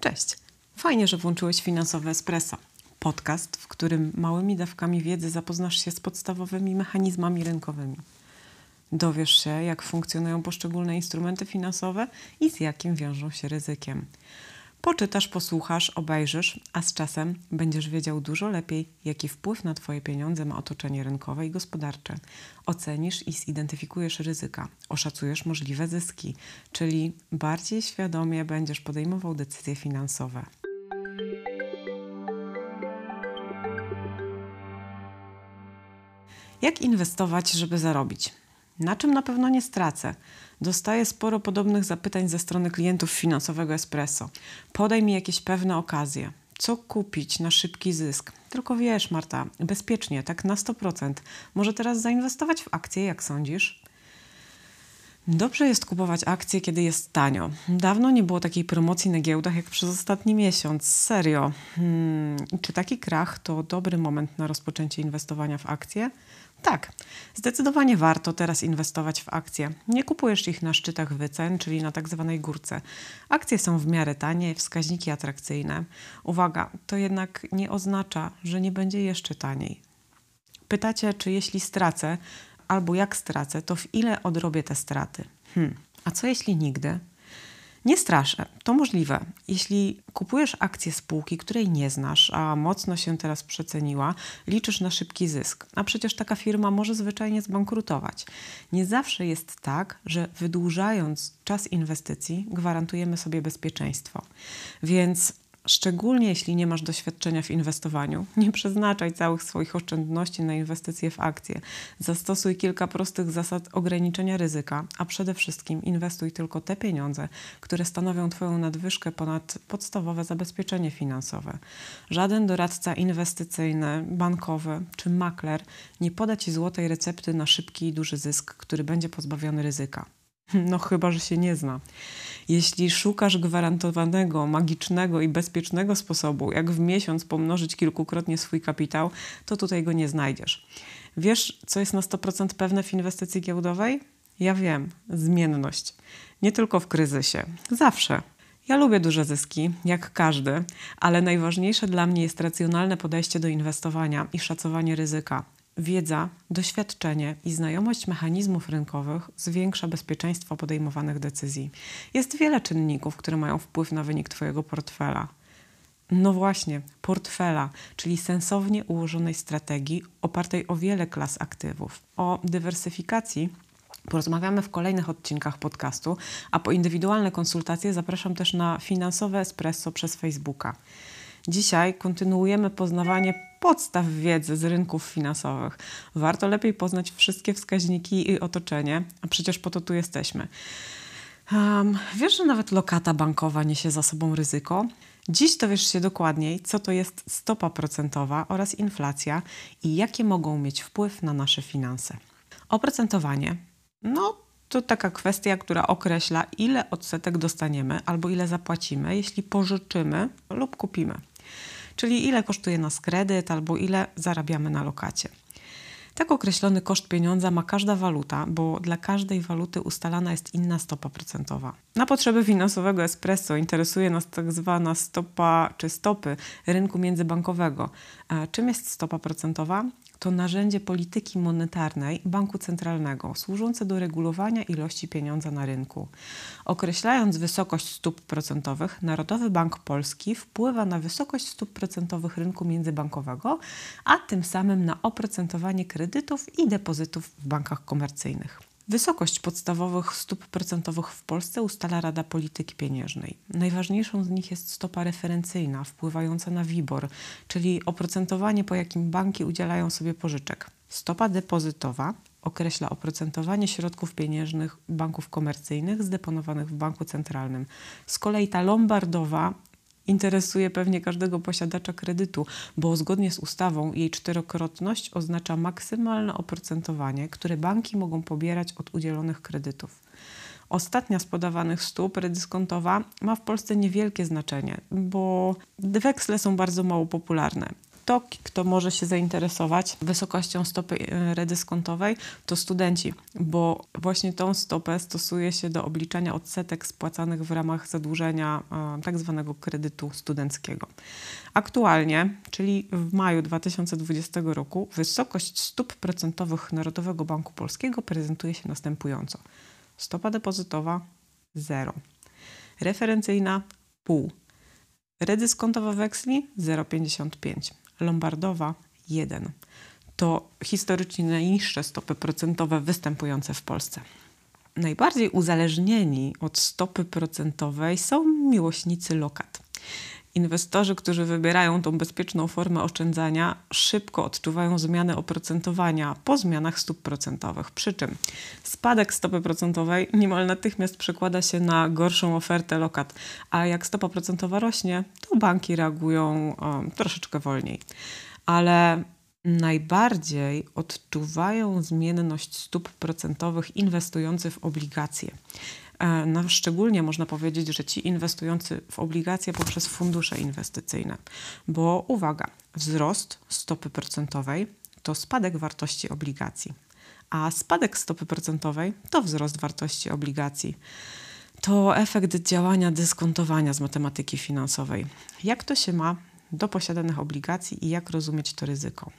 Cześć. Fajnie, że włączyłeś Finansowe Espresso. Podcast, w którym małymi dawkami wiedzy zapoznasz się z podstawowymi mechanizmami rynkowymi. Dowiesz się, jak funkcjonują poszczególne instrumenty finansowe i z jakim wiążą się ryzykiem. Poczytasz, posłuchasz, obejrzysz, a z czasem będziesz wiedział dużo lepiej, jaki wpływ na Twoje pieniądze ma otoczenie rynkowe i gospodarcze. Ocenisz i zidentyfikujesz ryzyka, oszacujesz możliwe zyski, czyli bardziej świadomie będziesz podejmował decyzje finansowe. Jak inwestować, żeby zarobić? Na czym na pewno nie stracę? Dostaję sporo podobnych zapytań ze strony klientów finansowego Espresso. Podaj mi jakieś pewne okazje. Co kupić na szybki zysk? Tylko wiesz, Marta, bezpiecznie, tak na 100%. Może teraz zainwestować w akcje, jak sądzisz? Dobrze jest kupować akcje, kiedy jest tanio. Dawno nie było takiej promocji na giełdach jak przez ostatni miesiąc. Serio. Hmm. Czy taki krach to dobry moment na rozpoczęcie inwestowania w akcje? Tak, zdecydowanie warto teraz inwestować w akcje. Nie kupujesz ich na szczytach wycen, czyli na tak zwanej górce. Akcje są w miarę tanie, wskaźniki atrakcyjne. Uwaga, to jednak nie oznacza, że nie będzie jeszcze taniej. Pytacie, czy jeśli stracę, albo jak stracę, to w ile odrobię te straty? Hmm. A co jeśli nigdy? Nie straszę, to możliwe. Jeśli kupujesz akcję spółki, której nie znasz, a mocno się teraz przeceniła, liczysz na szybki zysk. A przecież taka firma może zwyczajnie zbankrutować. Nie zawsze jest tak, że wydłużając czas inwestycji gwarantujemy sobie bezpieczeństwo. Więc Szczególnie jeśli nie masz doświadczenia w inwestowaniu, nie przeznaczaj całych swoich oszczędności na inwestycje w akcje. Zastosuj kilka prostych zasad ograniczenia ryzyka, a przede wszystkim inwestuj tylko te pieniądze, które stanowią Twoją nadwyżkę ponad podstawowe zabezpieczenie finansowe. Żaden doradca inwestycyjny, bankowy czy makler nie poda Ci złotej recepty na szybki i duży zysk, który będzie pozbawiony ryzyka. No chyba, że się nie zna. Jeśli szukasz gwarantowanego, magicznego i bezpiecznego sposobu, jak w miesiąc pomnożyć kilkukrotnie swój kapitał, to tutaj go nie znajdziesz. Wiesz, co jest na 100% pewne w inwestycji giełdowej? Ja wiem, zmienność. Nie tylko w kryzysie, zawsze. Ja lubię duże zyski, jak każdy, ale najważniejsze dla mnie jest racjonalne podejście do inwestowania i szacowanie ryzyka. Wiedza, doświadczenie i znajomość mechanizmów rynkowych zwiększa bezpieczeństwo podejmowanych decyzji. Jest wiele czynników, które mają wpływ na wynik Twojego portfela. No właśnie, portfela, czyli sensownie ułożonej strategii opartej o wiele klas aktywów. O dywersyfikacji porozmawiamy w kolejnych odcinkach podcastu, a po indywidualne konsultacje zapraszam też na finansowe espresso przez Facebooka. Dzisiaj kontynuujemy poznawanie podstaw wiedzy z rynków finansowych. Warto lepiej poznać wszystkie wskaźniki i otoczenie, a przecież po to tu jesteśmy. Um, wiesz, że nawet lokata bankowa niesie za sobą ryzyko? Dziś dowiesz się dokładniej, co to jest stopa procentowa oraz inflacja i jakie mogą mieć wpływ na nasze finanse. Oprocentowanie, no to taka kwestia, która określa, ile odsetek dostaniemy albo ile zapłacimy, jeśli pożyczymy lub kupimy czyli ile kosztuje nas kredyt albo ile zarabiamy na lokacie. Tak określony koszt pieniądza ma każda waluta, bo dla każdej waluty ustalana jest inna stopa procentowa. Na potrzeby finansowego espresso interesuje nas tak zwana stopa czy stopy rynku międzybankowego. Czym jest stopa procentowa? To narzędzie polityki monetarnej banku centralnego, służące do regulowania ilości pieniądza na rynku. Określając wysokość stóp procentowych, Narodowy Bank Polski wpływa na wysokość stóp procentowych rynku międzybankowego, a tym samym na oprocentowanie kredytów i depozytów w bankach komercyjnych. Wysokość podstawowych stóp procentowych w Polsce ustala Rada Polityki Pieniężnej. Najważniejszą z nich jest stopa referencyjna, wpływająca na WIBOR, czyli oprocentowanie, po jakim banki udzielają sobie pożyczek. Stopa depozytowa określa oprocentowanie środków pieniężnych banków komercyjnych zdeponowanych w banku centralnym. Z kolei ta lombardowa interesuje pewnie każdego posiadacza kredytu, bo zgodnie z ustawą jej czterokrotność oznacza maksymalne oprocentowanie, które banki mogą pobierać od udzielonych kredytów. Ostatnia z podawanych stóp, redyskontowa, ma w Polsce niewielkie znaczenie, bo weksle są bardzo mało popularne. Kto, kto może się zainteresować wysokością stopy e, redyskontowej, to studenci, bo właśnie tą stopę stosuje się do obliczania odsetek spłacanych w ramach zadłużenia e, tak zwanego kredytu studenckiego. Aktualnie, czyli w maju 2020 roku, wysokość stóp procentowych Narodowego Banku Polskiego prezentuje się następująco. Stopa depozytowa 0, referencyjna pół, redyskontowa weksli 0,55, lombardowa 1. To historycznie najniższe stopy procentowe występujące w Polsce. Najbardziej uzależnieni od stopy procentowej są miłośnicy lokat. Inwestorzy, którzy wybierają tą bezpieczną formę oszczędzania, szybko odczuwają zmianę oprocentowania po zmianach stóp procentowych. Przy czym spadek stopy procentowej niemal natychmiast przekłada się na gorszą ofertę lokat, a jak stopa procentowa rośnie, to banki reagują um, troszeczkę wolniej. Ale najbardziej odczuwają zmienność stóp procentowych inwestujący w obligacje. E, no, szczególnie można powiedzieć, że ci inwestujący w obligacje poprzez fundusze inwestycyjne, bo uwaga, wzrost stopy procentowej to spadek wartości obligacji, a spadek stopy procentowej to wzrost wartości obligacji. To efekt działania dyskontowania z matematyki finansowej. Jak to się ma do posiadanych obligacji i jak rozumieć to ryzyko?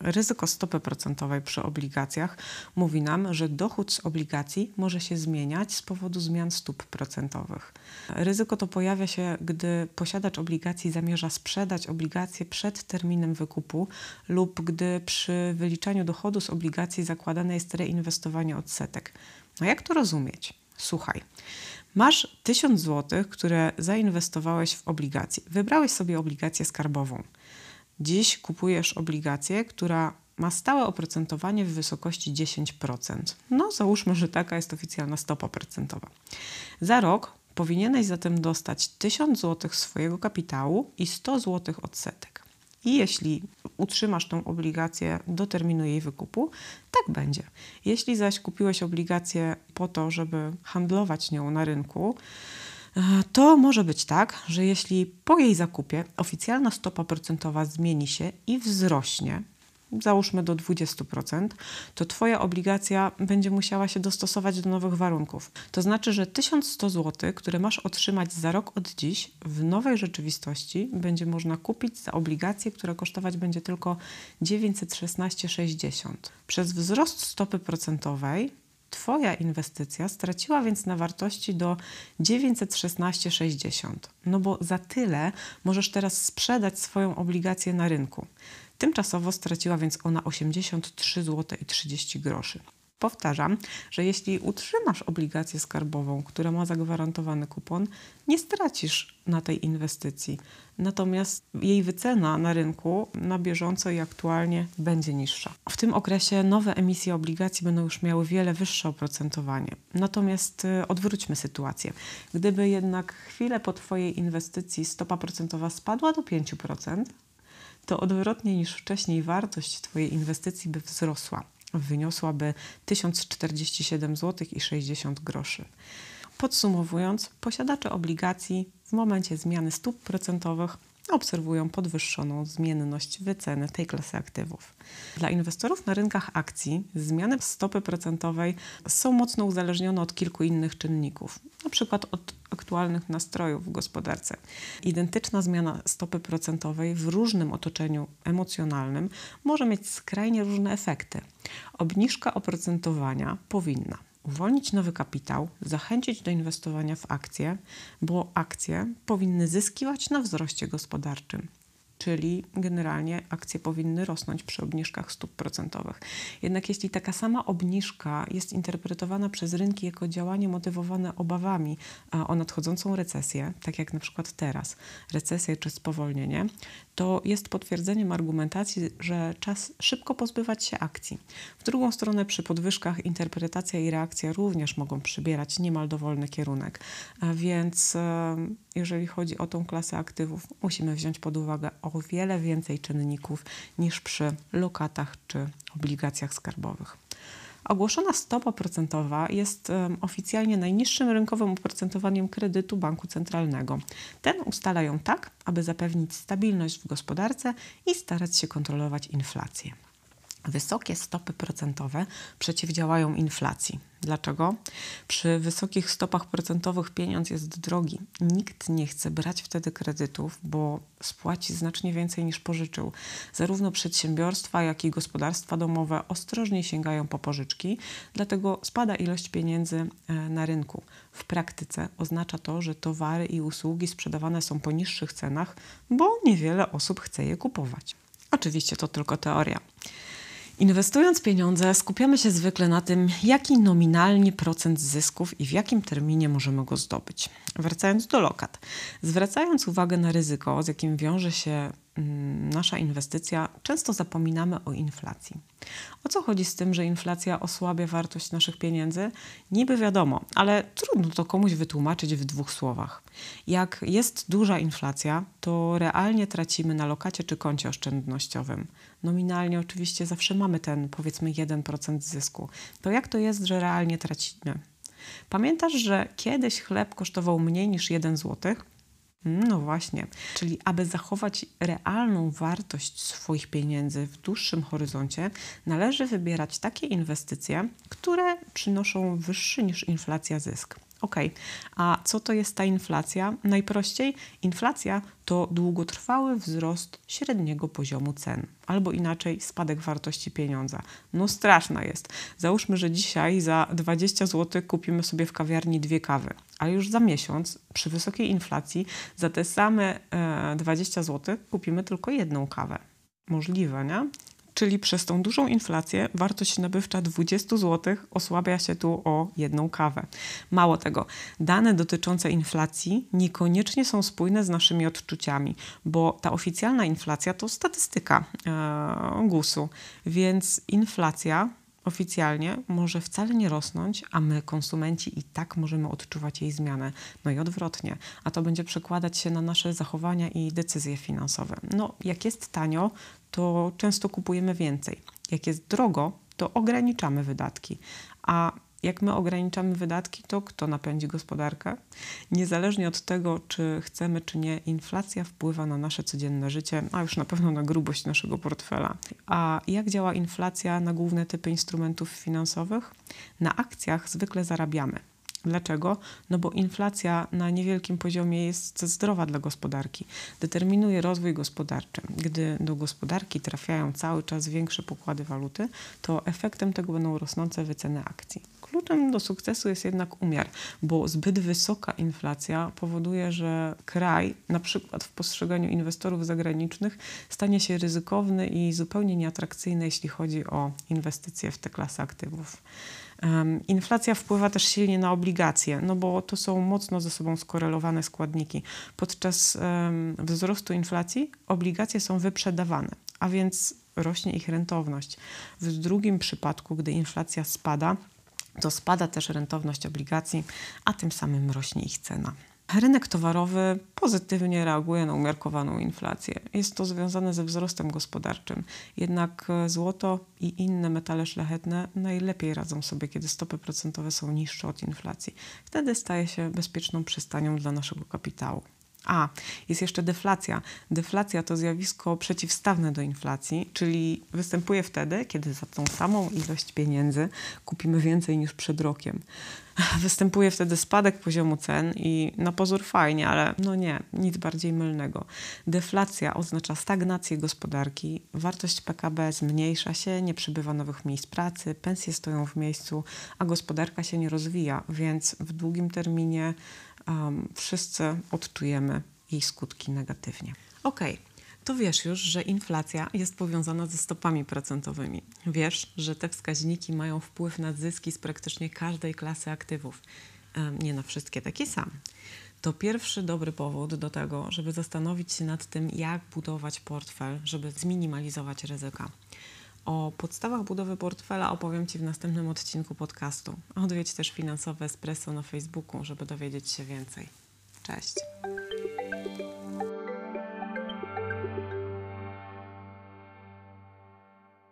Ryzyko stopy procentowej przy obligacjach mówi nam, że dochód z obligacji może się zmieniać z powodu zmian stóp procentowych. Ryzyko to pojawia się, gdy posiadacz obligacji zamierza sprzedać obligacje przed terminem wykupu lub gdy przy wyliczaniu dochodu z obligacji zakładane jest reinwestowanie odsetek. No jak to rozumieć? Słuchaj. Masz 1000 zł, które zainwestowałeś w obligacje. Wybrałeś sobie obligację skarbową. Dziś kupujesz obligację, która ma stałe oprocentowanie w wysokości 10%. No, załóżmy, że taka jest oficjalna stopa procentowa. Za rok powinieneś zatem dostać 1000 zł swojego kapitału i 100 zł odsetek. I jeśli utrzymasz tą obligację do terminu jej wykupu, tak będzie. Jeśli zaś kupiłeś obligację po to, żeby handlować nią na rynku, to może być tak, że jeśli po jej zakupie oficjalna stopa procentowa zmieni się i wzrośnie, załóżmy do 20%, to Twoja obligacja będzie musiała się dostosować do nowych warunków. To znaczy, że 1100 zł, które masz otrzymać za rok od dziś, w nowej rzeczywistości będzie można kupić za obligację, która kosztować będzie tylko 916,60. Przez wzrost stopy procentowej Twoja inwestycja straciła więc na wartości do 916,60. No bo za tyle możesz teraz sprzedać swoją obligację na rynku. Tymczasowo straciła więc ona 83 zł i 30 groszy. Powtarzam, że jeśli utrzymasz obligację skarbową, która ma zagwarantowany kupon, nie stracisz na tej inwestycji. Natomiast jej wycena na rynku na bieżąco i aktualnie będzie niższa. W tym okresie nowe emisje obligacji będą już miały wiele wyższe oprocentowanie. Natomiast y, odwróćmy sytuację. Gdyby jednak chwilę po Twojej inwestycji stopa procentowa spadła do 5%, to odwrotnie niż wcześniej wartość Twojej inwestycji by wzrosła wyniosłaby 1047 zł i 60 groszy. Podsumowując, posiadacze obligacji w momencie zmiany stóp procentowych obserwują podwyższoną zmienność wyceny tej klasy aktywów. Dla inwestorów na rynkach akcji zmiany stopy procentowej są mocno uzależnione od kilku innych czynników, przykład od aktualnych nastrojów w gospodarce. Identyczna zmiana stopy procentowej w różnym otoczeniu emocjonalnym może mieć skrajnie różne efekty. Obniżka oprocentowania powinna uwolnić nowy kapitał, zachęcić do inwestowania w akcje, bo akcje powinny zyskiwać na wzroście gospodarczym czyli generalnie akcje powinny rosnąć przy obniżkach stóp procentowych. Jednak jeśli taka sama obniżka jest interpretowana przez rynki jako działanie motywowane obawami o nadchodzącą recesję, tak jak na przykład teraz, recesję czy spowolnienie, to jest potwierdzeniem argumentacji, że czas szybko pozbywać się akcji. W drugą stronę przy podwyżkach interpretacja i reakcja również mogą przybierać niemal dowolny kierunek. Więc jeżeli chodzi o tą klasę aktywów, musimy wziąć pod uwagę o wiele więcej czynników niż przy lokatach czy obligacjach skarbowych. Ogłoszona stopa procentowa jest oficjalnie najniższym rynkowym oprocentowaniem kredytu banku centralnego. Ten ustala ją tak, aby zapewnić stabilność w gospodarce i starać się kontrolować inflację. Wysokie stopy procentowe przeciwdziałają inflacji. Dlaczego? Przy wysokich stopach procentowych pieniądz jest drogi. Nikt nie chce brać wtedy kredytów, bo spłaci znacznie więcej niż pożyczył. Zarówno przedsiębiorstwa, jak i gospodarstwa domowe ostrożnie sięgają po pożyczki, dlatego spada ilość pieniędzy e, na rynku. W praktyce oznacza to, że towary i usługi sprzedawane są po niższych cenach, bo niewiele osób chce je kupować. Oczywiście to tylko teoria. Inwestując pieniądze, skupiamy się zwykle na tym, jaki nominalnie procent zysków i w jakim terminie możemy go zdobyć. Wracając do lokat, zwracając uwagę na ryzyko, z jakim wiąże się mm, nasza inwestycja, często zapominamy o inflacji. O co chodzi z tym, że inflacja osłabia wartość naszych pieniędzy? Niby wiadomo, ale trudno to komuś wytłumaczyć w dwóch słowach. Jak jest duża inflacja, to realnie tracimy na lokacie czy koncie oszczędnościowym. Nominalnie oczywiście zawsze mamy ten powiedzmy 1% zysku. To jak to jest, że realnie tracimy? Pamiętasz, że kiedyś chleb kosztował mniej niż 1 zł? No właśnie, czyli aby zachować realną wartość swoich pieniędzy w dłuższym horyzoncie, należy wybierać takie inwestycje, które przynoszą wyższy niż inflacja zysk. Ok, a co to jest ta inflacja? Najprościej, inflacja to długotrwały wzrost średniego poziomu cen, albo inaczej spadek wartości pieniądza. No straszna jest. Załóżmy, że dzisiaj za 20 zł kupimy sobie w kawiarni dwie kawy, a już za miesiąc przy wysokiej inflacji za te same 20 zł kupimy tylko jedną kawę. Możliwe, nie? Czyli przez tą dużą inflację wartość nabywcza 20 zł osłabia się tu o jedną kawę. Mało tego, dane dotyczące inflacji niekoniecznie są spójne z naszymi odczuciami, bo ta oficjalna inflacja to statystyka e, GUS-u, więc inflacja oficjalnie może wcale nie rosnąć, a my, konsumenci, i tak możemy odczuwać jej zmianę. No i odwrotnie, a to będzie przekładać się na nasze zachowania i decyzje finansowe. No, jak jest tanio, to często kupujemy więcej. Jak jest drogo, to ograniczamy wydatki. A jak my ograniczamy wydatki, to kto napędzi gospodarkę? Niezależnie od tego, czy chcemy, czy nie, inflacja wpływa na nasze codzienne życie, a już na pewno na grubość naszego portfela. A jak działa inflacja na główne typy instrumentów finansowych? Na akcjach zwykle zarabiamy. Dlaczego? No bo inflacja na niewielkim poziomie jest zdrowa dla gospodarki, determinuje rozwój gospodarczy. Gdy do gospodarki trafiają cały czas większe pokłady waluty, to efektem tego będą rosnące wyceny akcji. Kluczem do sukcesu jest jednak umiar, bo zbyt wysoka inflacja powoduje, że kraj, na przykład w postrzeganiu inwestorów zagranicznych, stanie się ryzykowny i zupełnie nieatrakcyjny, jeśli chodzi o inwestycje w te klasy aktywów. Inflacja wpływa też silnie na obligacje, no bo to są mocno ze sobą skorelowane składniki. Podczas wzrostu inflacji obligacje są wyprzedawane, a więc rośnie ich rentowność. W drugim przypadku, gdy inflacja spada, to spada też rentowność obligacji, a tym samym rośnie ich cena. Rynek towarowy pozytywnie reaguje na umiarkowaną inflację. Jest to związane ze wzrostem gospodarczym. Jednak złoto i inne metale szlachetne najlepiej radzą sobie, kiedy stopy procentowe są niższe od inflacji. Wtedy staje się bezpieczną przystanią dla naszego kapitału. A, jest jeszcze deflacja. Deflacja to zjawisko przeciwstawne do inflacji, czyli występuje wtedy, kiedy za tą samą ilość pieniędzy kupimy więcej niż przed rokiem. Występuje wtedy spadek poziomu cen i na pozór fajnie, ale no nie, nic bardziej mylnego. Deflacja oznacza stagnację gospodarki, wartość PKB zmniejsza się, nie przybywa nowych miejsc pracy, pensje stoją w miejscu, a gospodarka się nie rozwija, więc w długim terminie um, wszyscy odczujemy jej skutki negatywnie. Ok, to wiesz już, że inflacja jest powiązana ze stopami procentowymi. Wiesz, że te wskaźniki mają wpływ na zyski z praktycznie każdej klasy aktywów. Nie na wszystkie taki sam. To pierwszy dobry powód do tego, żeby zastanowić się nad tym, jak budować portfel, żeby zminimalizować ryzyka. O podstawach budowy portfela opowiem Ci w następnym odcinku podcastu. Odwiedź też Finansowe Espresso na Facebooku, żeby dowiedzieć się więcej. Cześć!